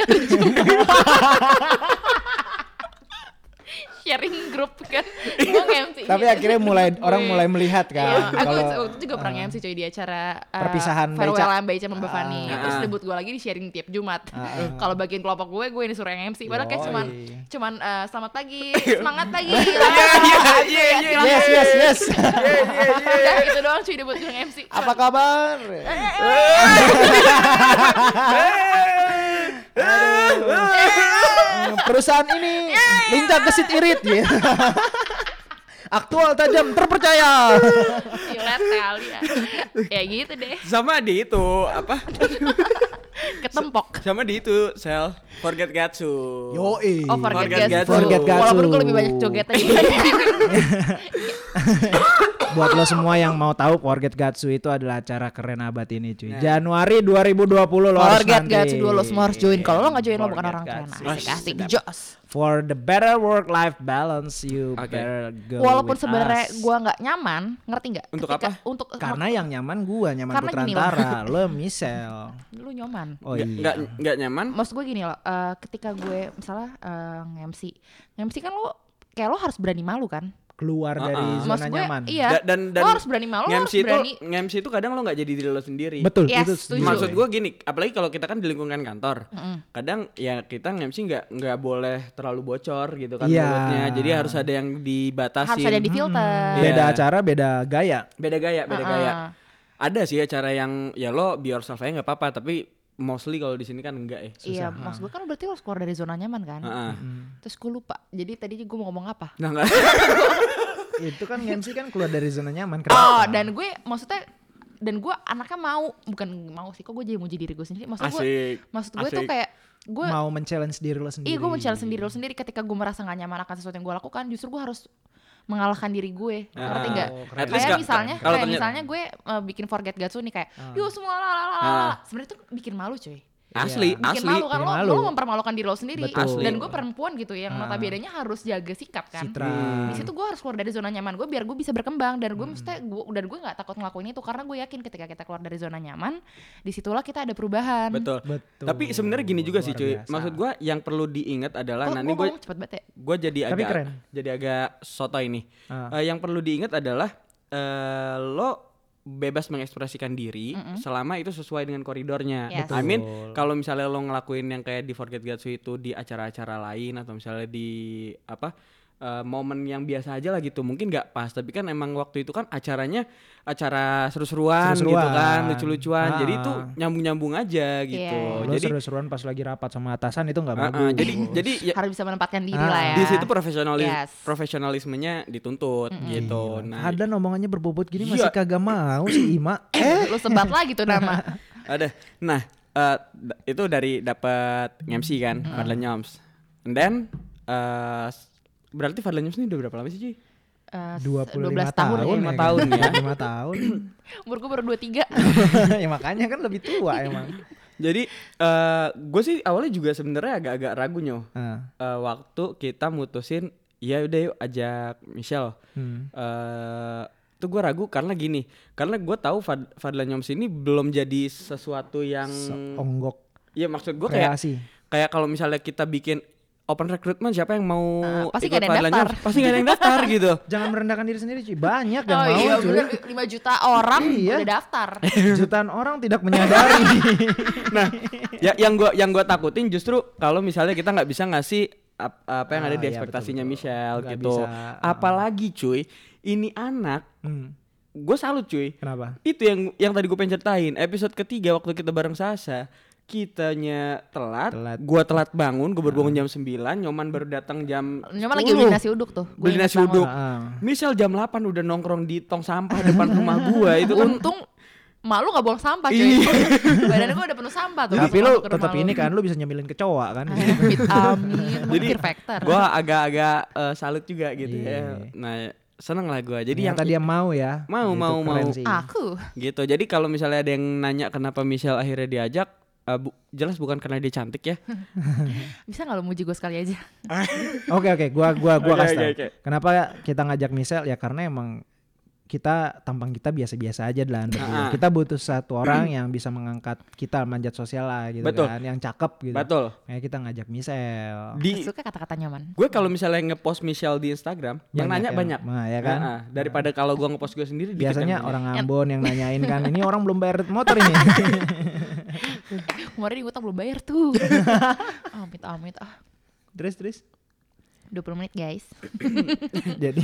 Speaker 2: sharing grup kan. Gue nge-MC
Speaker 3: tapi akhirnya mulai orang
Speaker 2: Gue-
Speaker 3: mulai melihat
Speaker 2: Iya,
Speaker 3: kan
Speaker 2: aku
Speaker 3: kalau
Speaker 2: waktu itu juga pernah nge-MC coy di acara uh,
Speaker 3: Perpisahan
Speaker 2: farewell sama Beca sama Mbak Fani
Speaker 1: Ah.
Speaker 2: terus debut gue lagi di sharing tiap Jumat.
Speaker 3: Ah.
Speaker 2: kalau bagian kelompok gue gue disuruh yang MC padahal kayak cuman cuman uh, selamat pagi semangat pagi.
Speaker 1: Iya, iya, iya, iya,
Speaker 3: yes yes yes
Speaker 2: Udah, itu doang cuy debut gue nge-MC
Speaker 3: apa kabar? Eh, perusahaan ini lincah gesit irit ya aktual tajam terpercaya
Speaker 2: kali ya ya gitu deh
Speaker 1: Sama di itu apa?
Speaker 2: ketempok
Speaker 1: Sama di itu sel Forget Gatsu.
Speaker 3: yo
Speaker 2: Oh forget,
Speaker 1: Forget
Speaker 2: Gatsu.
Speaker 1: Gatsu.
Speaker 3: Forget Gatsu.
Speaker 2: Walaupun gue lebih banyak joget aja.
Speaker 3: buat lo semua yang mau tahu Forget Gatsu itu adalah acara keren abad ini cuy
Speaker 1: Nah.
Speaker 3: Januari 2020 lo harus
Speaker 2: Forget
Speaker 3: nanti
Speaker 2: Gatsu dulu lo semua harus join. Kalau lo nggak join lo bukan
Speaker 3: Forget
Speaker 2: orang keren. Asik asik jos.
Speaker 3: for the better work life balance you
Speaker 1: Oke.
Speaker 3: better go
Speaker 2: Walaupun sebenarnya gue nggak nyaman, ngerti nggak?
Speaker 1: Untuk
Speaker 2: Ketika-
Speaker 1: apa?
Speaker 2: Untuk
Speaker 3: karena yang nyaman gua nyaman
Speaker 2: Karena
Speaker 3: putra
Speaker 2: gini loh.
Speaker 3: antara lo Michelle
Speaker 2: lu nyaman.
Speaker 3: oh iya
Speaker 1: nggak nggak nyaman.
Speaker 2: Maksud gue gini loh, eh, ketika gue misalnya uh, nge-MC, nge-MC kan lo kayak lo harus berani malu kan?
Speaker 3: Keluar dari
Speaker 1: Ah, ah.
Speaker 3: zona
Speaker 2: Maksud gue
Speaker 3: nyaman
Speaker 2: iya.
Speaker 1: Da- dan dan
Speaker 2: lo harus berani malu, lo harus
Speaker 1: nge-MC itu
Speaker 2: berani.
Speaker 1: nge-MC itu kadang lo nggak jadi diri lo sendiri.
Speaker 3: betul
Speaker 2: Yes,
Speaker 3: itu
Speaker 2: setuju.
Speaker 1: Maksud gue gini, apalagi kalau kita kan di lingkungan kantor,
Speaker 2: Mm-mm.
Speaker 1: kadang ya kita nge-MC nggak nggak boleh terlalu bocor gitu kan
Speaker 3: Iya.
Speaker 1: mulutnya. Jadi harus ada yang dibatasi.
Speaker 2: Harus ada di filter.
Speaker 1: Iya.
Speaker 3: beda acara beda gaya
Speaker 1: Beda gaya, beda
Speaker 2: Uh-uh.
Speaker 1: gaya. Ada sih acara yang ya lo be yourself aja nggak apa-apa, tapi mostly kalau di sini kan enggak ya.
Speaker 2: Iya, maksud gue kan berarti lo harus keluar dari zona nyaman kan?
Speaker 1: Heeh.
Speaker 2: Terus gue lupa. Jadi tadi gue mau ngomong apa?
Speaker 1: Nah, enggak.
Speaker 3: itu kan MC kan keluar dari zona nyaman
Speaker 2: Oh,
Speaker 3: kenapa
Speaker 2: dan gue maksudnya dan gue anaknya mau bukan mau sih kok gue jadi muji diri gue sendiri maksud gue maksud gue tuh kayak gue
Speaker 3: mau men-challenge diri lo sendiri
Speaker 2: iya gue mencari sendiri lo sendiri ketika gue merasa gak nyaman akan sesuatu yang gue lakukan justru gue harus mengalahkan diri gue ngerti
Speaker 1: Ah,
Speaker 2: nggak
Speaker 3: keren.
Speaker 1: At least
Speaker 2: kayak
Speaker 1: ka-
Speaker 2: misalnya
Speaker 1: kalau
Speaker 2: kayak misalnya gue uh, bikin forget Gatsu nih kayak
Speaker 3: Ah.
Speaker 2: yuk semua la la la la
Speaker 1: Ah.
Speaker 2: la." sebenarnya tuh bikin malu cuy
Speaker 1: Asli,
Speaker 2: bikin
Speaker 1: asli.
Speaker 2: malu kan
Speaker 3: Bikin
Speaker 2: lo,
Speaker 3: malu.
Speaker 2: lo mempermalukan diri lo sendiri
Speaker 3: Betul.
Speaker 1: Asli.
Speaker 2: dan gue perempuan gitu yang
Speaker 3: Ah.
Speaker 2: notabene-nya harus jaga sikap kan
Speaker 3: Citra.
Speaker 1: Hmm.
Speaker 2: di situ gue harus keluar dari zona nyaman gue biar gue bisa berkembang dan gue mesti gue dan gue nggak takut ngelakuin itu karena gue yakin ketika kita keluar dari zona nyaman di situlah kita ada perubahan
Speaker 1: Betul.
Speaker 3: Betul.
Speaker 1: Tapi sebenarnya gini juga sih
Speaker 3: Luar
Speaker 1: cuy.
Speaker 3: biasa.
Speaker 1: Maksud gua yang perlu diingat adalah nah
Speaker 2: gue
Speaker 1: gue
Speaker 2: ngomong cepet banget ya
Speaker 1: gue jadi
Speaker 3: Tapi
Speaker 1: agak
Speaker 3: keren.
Speaker 1: jadi agak soto ini.
Speaker 3: Ah.
Speaker 1: Eh, yang perlu diingat adalah eh, lo bebas mengekspresikan diri selama itu sesuai dengan koridornya.
Speaker 2: Yes.
Speaker 1: I mean kalau misalnya lo ngelakuin yang kayak di Forget Gatsu itu di acara-acara lain atau misalnya di apa eh, momen yang biasa aja lah gitu mungkin nggak pas tapi kan emang waktu itu kan acaranya acara seru-seruan gitu
Speaker 3: Seru-seruan.
Speaker 1: kan lucu-lucuan jadi
Speaker 3: Ah.
Speaker 1: itu nyambung-nyambung aja gitu
Speaker 2: Iya.
Speaker 3: Lo
Speaker 1: jadi
Speaker 3: seru-seruan pas lagi rapat sama atasan itu nggak
Speaker 1: ah, ah,
Speaker 3: bagus.
Speaker 1: jadi jadi ya,
Speaker 2: harus bisa menempatkan diri
Speaker 3: Ah.
Speaker 2: lah ya
Speaker 1: di situ profesionalis
Speaker 2: Yes.
Speaker 1: profesionalismenya dituntut gitu. Nah,
Speaker 3: Ada omongannya berbobot gini
Speaker 1: Iya.
Speaker 3: masih kagak mau sih Ima.
Speaker 2: eh lu sebat lagi tuh nama
Speaker 1: ada. Nah, eh, d- itu dari dapat MC kan, Fadlan Nyoms. And then eh, s- berarti Fadlan Nyoms ini udah berapa lama sih, Ci?
Speaker 2: Eh,
Speaker 3: 25
Speaker 2: 12 tahun,
Speaker 3: tahun,
Speaker 2: ya.
Speaker 1: lima
Speaker 3: ya
Speaker 1: tahun
Speaker 3: kan?
Speaker 1: ya.
Speaker 3: 5 tahun.
Speaker 2: umur gue baru 23
Speaker 3: ya makanya kan lebih tua emang.
Speaker 1: Jadi eh gue sih awalnya juga sebenarnya agak-agak ragu nyoh.
Speaker 3: Ah,
Speaker 1: Eh, waktu kita mutusin ya udah yuk ajak Michelle.
Speaker 3: hmm.
Speaker 1: eh itu gue ragu karena gini, karena gue tahu Fad Fadlan Nyoms ini belum jadi sesuatu yang
Speaker 3: Onggok
Speaker 1: Iya maksud gue kayak kayak kalau misalnya kita bikin open recruitment siapa yang mau
Speaker 2: Ah, pasti
Speaker 1: ikut
Speaker 2: nggak ada yang daftar.
Speaker 1: Pasti gak ada yang daftar gitu.
Speaker 3: Jangan merendahkan diri sendiri cuy. Banyak yang
Speaker 2: oh
Speaker 3: mau
Speaker 2: iya
Speaker 3: cuy.
Speaker 2: bener 5 juta orang
Speaker 3: Iya.
Speaker 2: udah daftar
Speaker 3: Jutaan orang tidak menyadari.
Speaker 1: Nah, ya yang gua yang gua takutin justru kalau misalnya kita nggak bisa ngasih ap- apa yang ada
Speaker 3: Ah,
Speaker 1: di
Speaker 3: iya,
Speaker 1: ekspektasinya
Speaker 3: betul.
Speaker 1: Michelle
Speaker 3: Nggak
Speaker 1: gitu.
Speaker 3: bisa, ah.
Speaker 1: Apalagi cuy, ini anak
Speaker 3: hmm.
Speaker 1: gue salut cuy.
Speaker 3: Kenapa?
Speaker 1: Itu yang yang tadi gue pengen ceritain. Episode ketiga waktu kita bareng Sasa, kitanya telat,
Speaker 3: Telat.
Speaker 1: gua telat bangun, gue baru bangun jam 9, Nyoman baru datang jam
Speaker 2: Nyoman lagi
Speaker 1: 10.
Speaker 2: beli nasi uduk tuh Gua
Speaker 1: Beli nasi uduk. Misal jam 8 udah nongkrong di tong sampah depan rumah gua itu kan
Speaker 2: untung mak lu gak buang sampah cuy
Speaker 1: Iya.
Speaker 2: badan gue udah penuh sampah tuh
Speaker 3: Tapi lu tetap ini kan lu bisa nyemilin kecoa kan.
Speaker 2: Amit amin
Speaker 1: Jadi, gua agak-agak eh, salut juga gitu
Speaker 3: Iya.
Speaker 1: ya. Nah, seneng lah gua. Jadi
Speaker 3: yang
Speaker 1: yang
Speaker 3: tadi dia mau ya.
Speaker 1: Mau,
Speaker 3: Itu
Speaker 1: mau, mau.
Speaker 3: sih.
Speaker 2: aku
Speaker 1: gitu. Jadi kalau misalnya ada yang nanya kenapa Michelle akhirnya diajak, eh, bu- jelas bukan karena dia cantik ya.
Speaker 2: bisa gak lu muji gue sekali aja
Speaker 3: Oke oke, gua gua gua
Speaker 1: Oke,
Speaker 3: kasih tau.
Speaker 1: oke.
Speaker 3: Kenapa kita ngajak Michelle ya karena emang kita tampang kita biasa-biasa aja lah.
Speaker 1: Ah.
Speaker 3: Kita butuh satu orang yang bisa mengangkat kita manjat sosial lah gitu
Speaker 1: Betul.
Speaker 3: kan, yang cakep gitu.
Speaker 1: Betul.
Speaker 3: Kayak kita ngajak Michelle.
Speaker 1: Di
Speaker 2: suka kata-kata nyaman
Speaker 1: gue kalau misalnya ngepost Michelle di Instagram, yang nanya
Speaker 3: yang-
Speaker 1: banyak.
Speaker 3: Nah, ya kan?
Speaker 1: Ah, ah. daripada kalau gua ngepost gue sendiri dikit
Speaker 3: Biasanya orang Ambon yang nanyain kan, ini orang belum bayar motor ini.
Speaker 2: kemarin di utang belum bayar tuh amit amit ah
Speaker 3: terus terus.
Speaker 2: 20 menit guys
Speaker 3: Jadi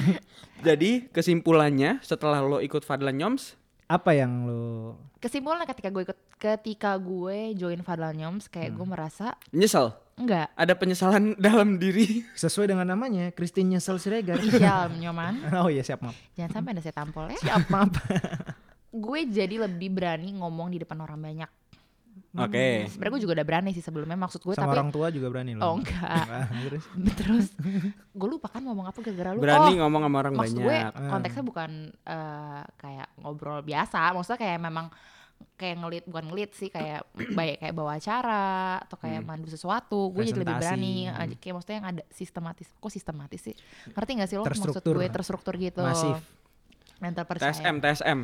Speaker 1: Jadi kesimpulannya setelah lo ikut Fadlan Nyoms,
Speaker 3: apa yang lu
Speaker 2: kesimpulannya ketika gue ikut ketika gue join Fadlan Nyoms kayak
Speaker 3: Hmm.
Speaker 2: gue merasa
Speaker 1: nyesel.
Speaker 2: enggak
Speaker 1: Ada penyesalan dalam diri.
Speaker 3: sesuai dengan namanya Christine Nyesel Siregar.
Speaker 2: inisial nyoman
Speaker 3: oh iya siap maaf.
Speaker 2: jangan sampai ada saya tampol ya
Speaker 3: Siap maaf.
Speaker 2: gue jadi lebih berani ngomong di depan orang banyak
Speaker 1: Oke.
Speaker 2: sebenarnya gue juga udah berani sih sebelumnya maksud gue
Speaker 3: Sama
Speaker 2: tapi
Speaker 3: orang tua juga berani loh.
Speaker 2: oh enggak
Speaker 3: terus
Speaker 2: terus gue lupa kan ngomong apa gara-gara lu
Speaker 1: Berani
Speaker 2: oh
Speaker 1: ngomong sama orang
Speaker 2: maksud
Speaker 1: banyak.
Speaker 2: gue
Speaker 3: Ah.
Speaker 2: konteksnya bukan eh, kayak ngobrol biasa maksudnya kayak memang kayak ngelit bukan ngelit sih kayak baik kayak bawa acara atau kayak mandu sesuatu gue jadi lebih berani
Speaker 3: Hmm.
Speaker 2: eh, kayak maksudnya yang ada sistematis kok sistematis sih ngerti gak sih lo maksud gue terstruktur gitu
Speaker 3: Masif.
Speaker 2: mental percaya
Speaker 1: TSM, TSM.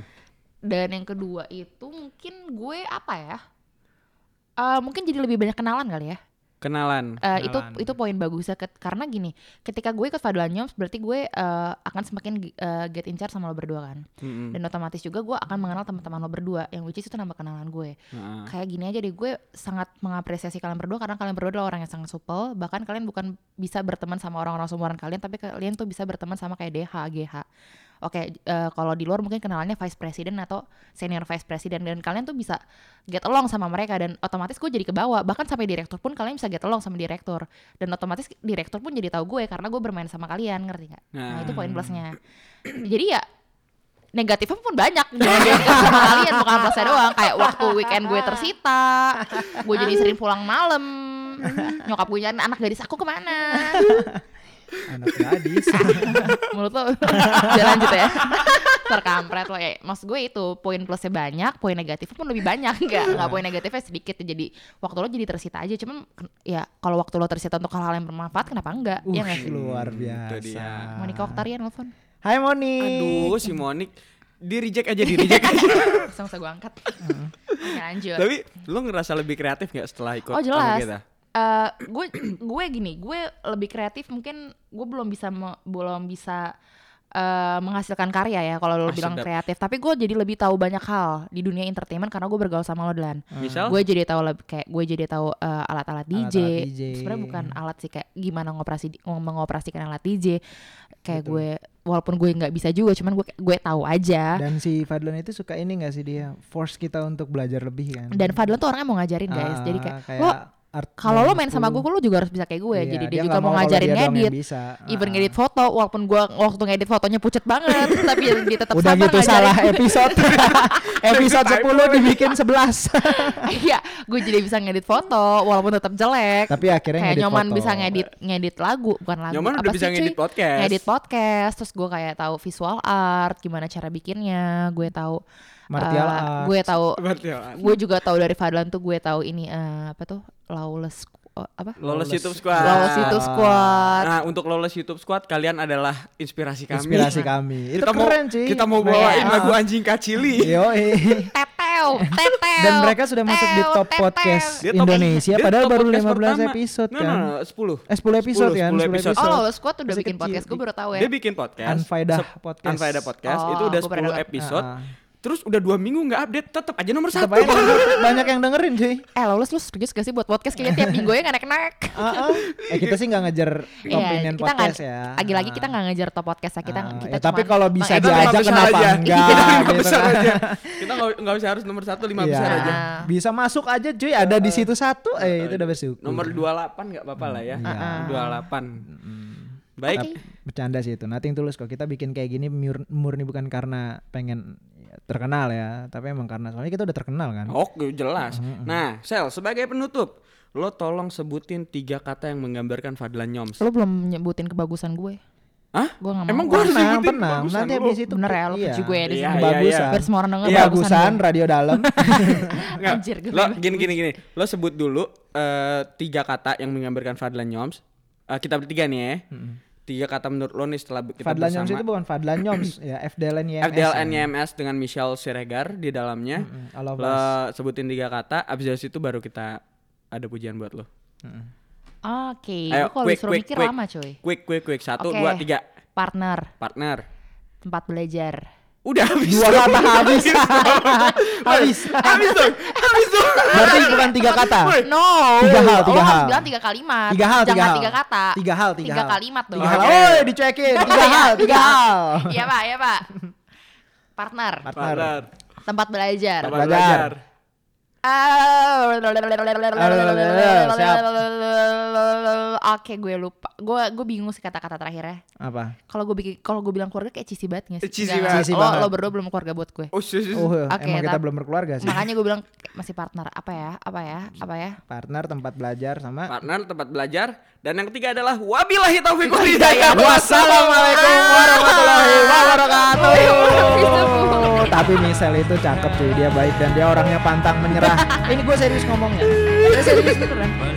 Speaker 2: dan yang kedua itu mungkin gue apa ya Eh, mungkin jadi lebih banyak kenalan kali ya
Speaker 1: Kenalan.
Speaker 2: Eh, itu
Speaker 3: Kenalan.
Speaker 2: itu poin bagusnya ket- karena gini ketika gue ikut Fadlan Nyoms berarti gue eh, akan semakin eh, get in charge sama lo berdua kan
Speaker 1: Mm-mm.
Speaker 2: dan otomatis juga gue akan mengenal teman-teman lo berdua yang which is itu nambah kenalan gue
Speaker 1: Heeh.
Speaker 2: kayak gini aja deh gue sangat mengapresiasi kalian berdua karena kalian berdua adalah orang yang sangat supel bahkan kalian bukan bisa berteman sama orang-orang seumuran kalian tapi kalian tuh bisa berteman sama kayak DH GH Oke, eh, kalau di luar mungkin kenalannya vice president atau senior vice president dan kalian tuh bisa get along sama mereka dan otomatis gue jadi ke bawah. Bahkan sampai direktur pun kalian bisa get along sama direktur. Dan otomatis direktur pun jadi tahu gue karena gue bermain sama kalian ngerti nggak? Nah itu poin plusnya. jadi ya negatifnya pun banyak. Jadi sama kalian bukan plusnya doang. Kayak waktu weekend gue tersita gue jadi sering pulang malam. Nyokap gue nyari anak gadis aku ke mana
Speaker 3: Anak gadis.
Speaker 2: mulut lo udah lanjut ya dasar kampret lo ya maksud gue itu poin plusnya banyak poin negatifnya pun lebih banyak nggak nggak poin negatifnya sedikit jadi waktu lo jadi tersita aja cuman ya kalau waktu lo tersita untuk hal-hal yang bermanfaat kenapa enggak ya nggak sih
Speaker 3: luar
Speaker 1: Hmm,
Speaker 3: biasa.
Speaker 1: dia.
Speaker 2: Monica Oktarian nelfon
Speaker 3: Hai Moni.
Speaker 1: Aduh, si Monik di reject aja, di reject aja.
Speaker 2: saya gue angkat Oke, lanjut
Speaker 1: Tapi lu ngerasa lebih kreatif gak setelah ikut
Speaker 2: Oh,
Speaker 1: sama
Speaker 2: jelas.
Speaker 1: kita?
Speaker 2: Eh, gue gue gini gue lebih kreatif mungkin gue belum bisa me- belum bisa eh, menghasilkan karya ya kalau lo
Speaker 1: Ah,
Speaker 2: bilang
Speaker 1: sedap.
Speaker 2: kreatif. Tapi gue jadi lebih tahu banyak hal di dunia entertainment karena gue bergaul sama lo dan
Speaker 1: Misal?
Speaker 2: gue jadi tahu lebih kayak gue jadi tahu eh, alat-alat DJ,
Speaker 3: Alat-alat DJ.
Speaker 2: sebenarnya bukan alat sih kayak gimana ngoperasi mengoperasikan alat DJ kayak gue walaupun gue nggak bisa juga cuman gue gue tahu aja.
Speaker 3: Dan si Fadlan itu suka ini gak sih dia? Force kita untuk belajar lebih kan?
Speaker 2: dan Fadlan tuh orangnya mau ngajarin guys. Jadi kayak,
Speaker 3: Ah,
Speaker 2: lo
Speaker 3: art
Speaker 2: kalau lo main sama gue
Speaker 3: school.
Speaker 2: lo juga harus bisa kayak gue
Speaker 3: Iya,
Speaker 2: jadi dia,
Speaker 3: nggak
Speaker 2: juga mau ngajarin
Speaker 3: dia
Speaker 2: ngedit
Speaker 3: bisa.
Speaker 2: even
Speaker 3: Ah.
Speaker 2: ngedit foto walaupun gua waktu ngedit fotonya pucet banget tapi dia tetap
Speaker 3: Udah
Speaker 2: sabar
Speaker 3: gitu
Speaker 2: ngajarin
Speaker 3: salah
Speaker 2: gue.
Speaker 3: episode. episode 10 dibikin 11.
Speaker 2: iya gue jadi bisa ngedit foto walaupun tetap jelek
Speaker 3: Tapi akhirnya
Speaker 2: kayak nyoman
Speaker 3: foto.
Speaker 2: bisa ngedit ngedit lagu bukan lagu
Speaker 1: Nyoman
Speaker 2: apa
Speaker 1: udah
Speaker 2: sih,
Speaker 1: bisa
Speaker 2: cuy?
Speaker 1: ngedit podcast.
Speaker 2: ngedit podcast terus gue kayak tahu visual art gimana cara bikinnya gue tahu
Speaker 3: Martial
Speaker 2: eh,
Speaker 3: arts.
Speaker 2: gue tahu
Speaker 1: ya.
Speaker 2: gue juga tahu dari Fadlan tuh gue tahu ini eh, apa tuh lawless oh, apa
Speaker 1: Lawless
Speaker 3: Lawless.
Speaker 1: YouTube Squad.
Speaker 2: lawless YouTube squad
Speaker 1: Nah, untuk Lawless YouTube Squad kalian adalah inspirasi kami.
Speaker 3: Inspirasi kami. Itu
Speaker 1: kita mau
Speaker 3: keren sih.
Speaker 1: kita mau bawain
Speaker 3: Ah.
Speaker 1: lagu anjing kacili.
Speaker 3: Yoi.
Speaker 2: tetew tetew
Speaker 3: Dan mereka sudah masuk di top
Speaker 2: tetew.
Speaker 3: podcast
Speaker 1: Dia top-
Speaker 3: Indonesia
Speaker 1: dia
Speaker 3: padahal
Speaker 1: top
Speaker 3: baru
Speaker 1: podcast
Speaker 3: 15
Speaker 1: pertama.
Speaker 3: episode
Speaker 1: No,
Speaker 3: kan.
Speaker 1: no, no, 10.
Speaker 3: Eh 10 episode
Speaker 1: 10,
Speaker 3: kan,
Speaker 1: 10
Speaker 3: 10
Speaker 1: episode.
Speaker 2: Oh. Lawless Squad udah
Speaker 3: Masih
Speaker 2: bikin
Speaker 3: kecil.
Speaker 2: podcast, gue baru tahu ya.
Speaker 1: Dia bikin podcast.
Speaker 3: Unfaedah
Speaker 1: Sep-
Speaker 3: podcast.
Speaker 1: Unfaedah podcast
Speaker 2: Oh,
Speaker 1: itu udah
Speaker 2: gua pernah
Speaker 1: 10
Speaker 2: denger.
Speaker 1: episode.
Speaker 3: Ah.
Speaker 1: Terus udah dua minggu nggak update, tetap aja nomor
Speaker 3: Tetep
Speaker 1: satu.
Speaker 3: aja banyak yang dengerin cuy.
Speaker 2: Eh Lawless lu serius gak sih buat podcast kayaknya tiap minggu ya nggak naik-naik
Speaker 3: Ah, ah. Eh kita sih nggak ngejar opinion
Speaker 2: Iya, kita
Speaker 3: podcast ya.
Speaker 2: Lagi-lagi kita nggak ngejar top podcast ya kita,
Speaker 3: Ah,
Speaker 2: kita
Speaker 3: ya, tapi kalau bisa
Speaker 1: lima
Speaker 3: diajak kenapa
Speaker 1: aja.
Speaker 3: enggak,
Speaker 1: Kita lima
Speaker 3: gitu
Speaker 1: besar
Speaker 3: kan.
Speaker 1: aja. Kita nggak usah harus nomor satu, lima
Speaker 3: Iya.
Speaker 1: besar aja.
Speaker 3: Bisa masuk aja cuy, ada di situ satu, eh itu udah bersyukur.
Speaker 1: Nomor 28 nggak apa-apa lah ya.
Speaker 3: Iya.
Speaker 1: 28. Baik.
Speaker 3: Tapi bercanda sih itu. Nothing tulus kok. Kita bikin kayak gini mur- murni bukan karena pengen terkenal ya, tapi emang karena soalnya kita udah terkenal kan.
Speaker 1: Oke, jelas. Nah, Sel, sebagai penutup, lo tolong sebutin tiga kata yang menggambarkan Fadlan Nyoms.
Speaker 2: Lu belum nyebutin kebagusan gue
Speaker 1: Hah?
Speaker 2: Gue gak mau
Speaker 1: Emang gue harus
Speaker 3: Tenang,
Speaker 1: sebutin
Speaker 3: tenang. Nanti
Speaker 1: lo?
Speaker 3: habis itu
Speaker 2: Bener ya, lu
Speaker 3: iya.
Speaker 2: puji gue ya di
Speaker 1: Iya,
Speaker 2: sini
Speaker 3: Bagusan.
Speaker 1: iya.
Speaker 2: Biar semua orang denger
Speaker 3: Iya, bagusan radio dalam.
Speaker 2: Anjir, gue
Speaker 1: lo gini gini gini. Lo sebut dulu eh, tiga kata yang menggambarkan Fadlan Nyoms. Eh, kita bertiga nih ya. Tiga kata menurut lo nih setelah kita
Speaker 3: Fadlan
Speaker 1: bersama.
Speaker 3: Nyoms itu bukan Fadlan Nyoms ya, FDLN YMS.
Speaker 1: FDLN
Speaker 3: ya.
Speaker 1: YMS dengan Michelle Siregar di dalamnya.
Speaker 3: Mm, of
Speaker 1: Lo sebutin tiga kata, abis dari situ baru kita ada pujian buat lo.
Speaker 2: Oke,
Speaker 1: Ayo,
Speaker 2: gue kalau
Speaker 1: quick,
Speaker 2: disuruh
Speaker 1: quick,
Speaker 2: mikir
Speaker 1: quick.
Speaker 2: lama coy
Speaker 1: Quick, quick, quick. Satu,
Speaker 2: Oke.
Speaker 1: dua, tiga.
Speaker 2: Partner,
Speaker 1: Partner.
Speaker 2: tempat belajar
Speaker 1: Udah habis.
Speaker 3: Dua
Speaker 1: dong.
Speaker 3: kata habis. habis.
Speaker 1: habis dong. Habis dong.
Speaker 3: Berarti bukan tiga kata.
Speaker 2: No
Speaker 3: Tiga hal, tiga
Speaker 2: Lo harus
Speaker 3: hal.
Speaker 2: bilang tiga kalimat
Speaker 3: Tiga hal, tiga
Speaker 2: Jangan
Speaker 3: hal.
Speaker 2: tiga kata
Speaker 3: Tiga hal, tiga hal.
Speaker 2: kalimat dong
Speaker 3: Tiga hal. Oh, dicuekin. Tiga hal, tiga hal.
Speaker 2: Iya pak, iya pak Partner,
Speaker 3: Partner.
Speaker 1: Partner.
Speaker 2: tempat belajar
Speaker 1: Tempat
Speaker 3: Belajar. Siap.
Speaker 2: Oke gue lupa Gue gue bingung sih kata-kata terakhirnya
Speaker 3: Apa?
Speaker 2: Kalau gue bikin kalau gue bilang keluarga kayak cheesy banget gak sih?
Speaker 1: Cheesy
Speaker 2: Nggak,
Speaker 3: banget.
Speaker 2: Lo, berdua belum keluarga buat gue
Speaker 1: Oh, sus.
Speaker 3: Oh,
Speaker 2: Oke,
Speaker 3: emang kita belum berkeluarga sih.
Speaker 2: Makanya gue bilang masih partner Apa ya? Apa ya? Apa ya?
Speaker 3: Partner tempat belajar sama
Speaker 1: Partner tempat belajar dan yang ketiga adalah wabillahi taufiq wal hidayah.
Speaker 3: Wassalamualaikum warahmatullahi wabarakatuh. Tapi Michelle itu cakep cuy, dia baik dan dia orangnya pantang menyerah. Ini gue serius ngomongnya. Saya serius beneran.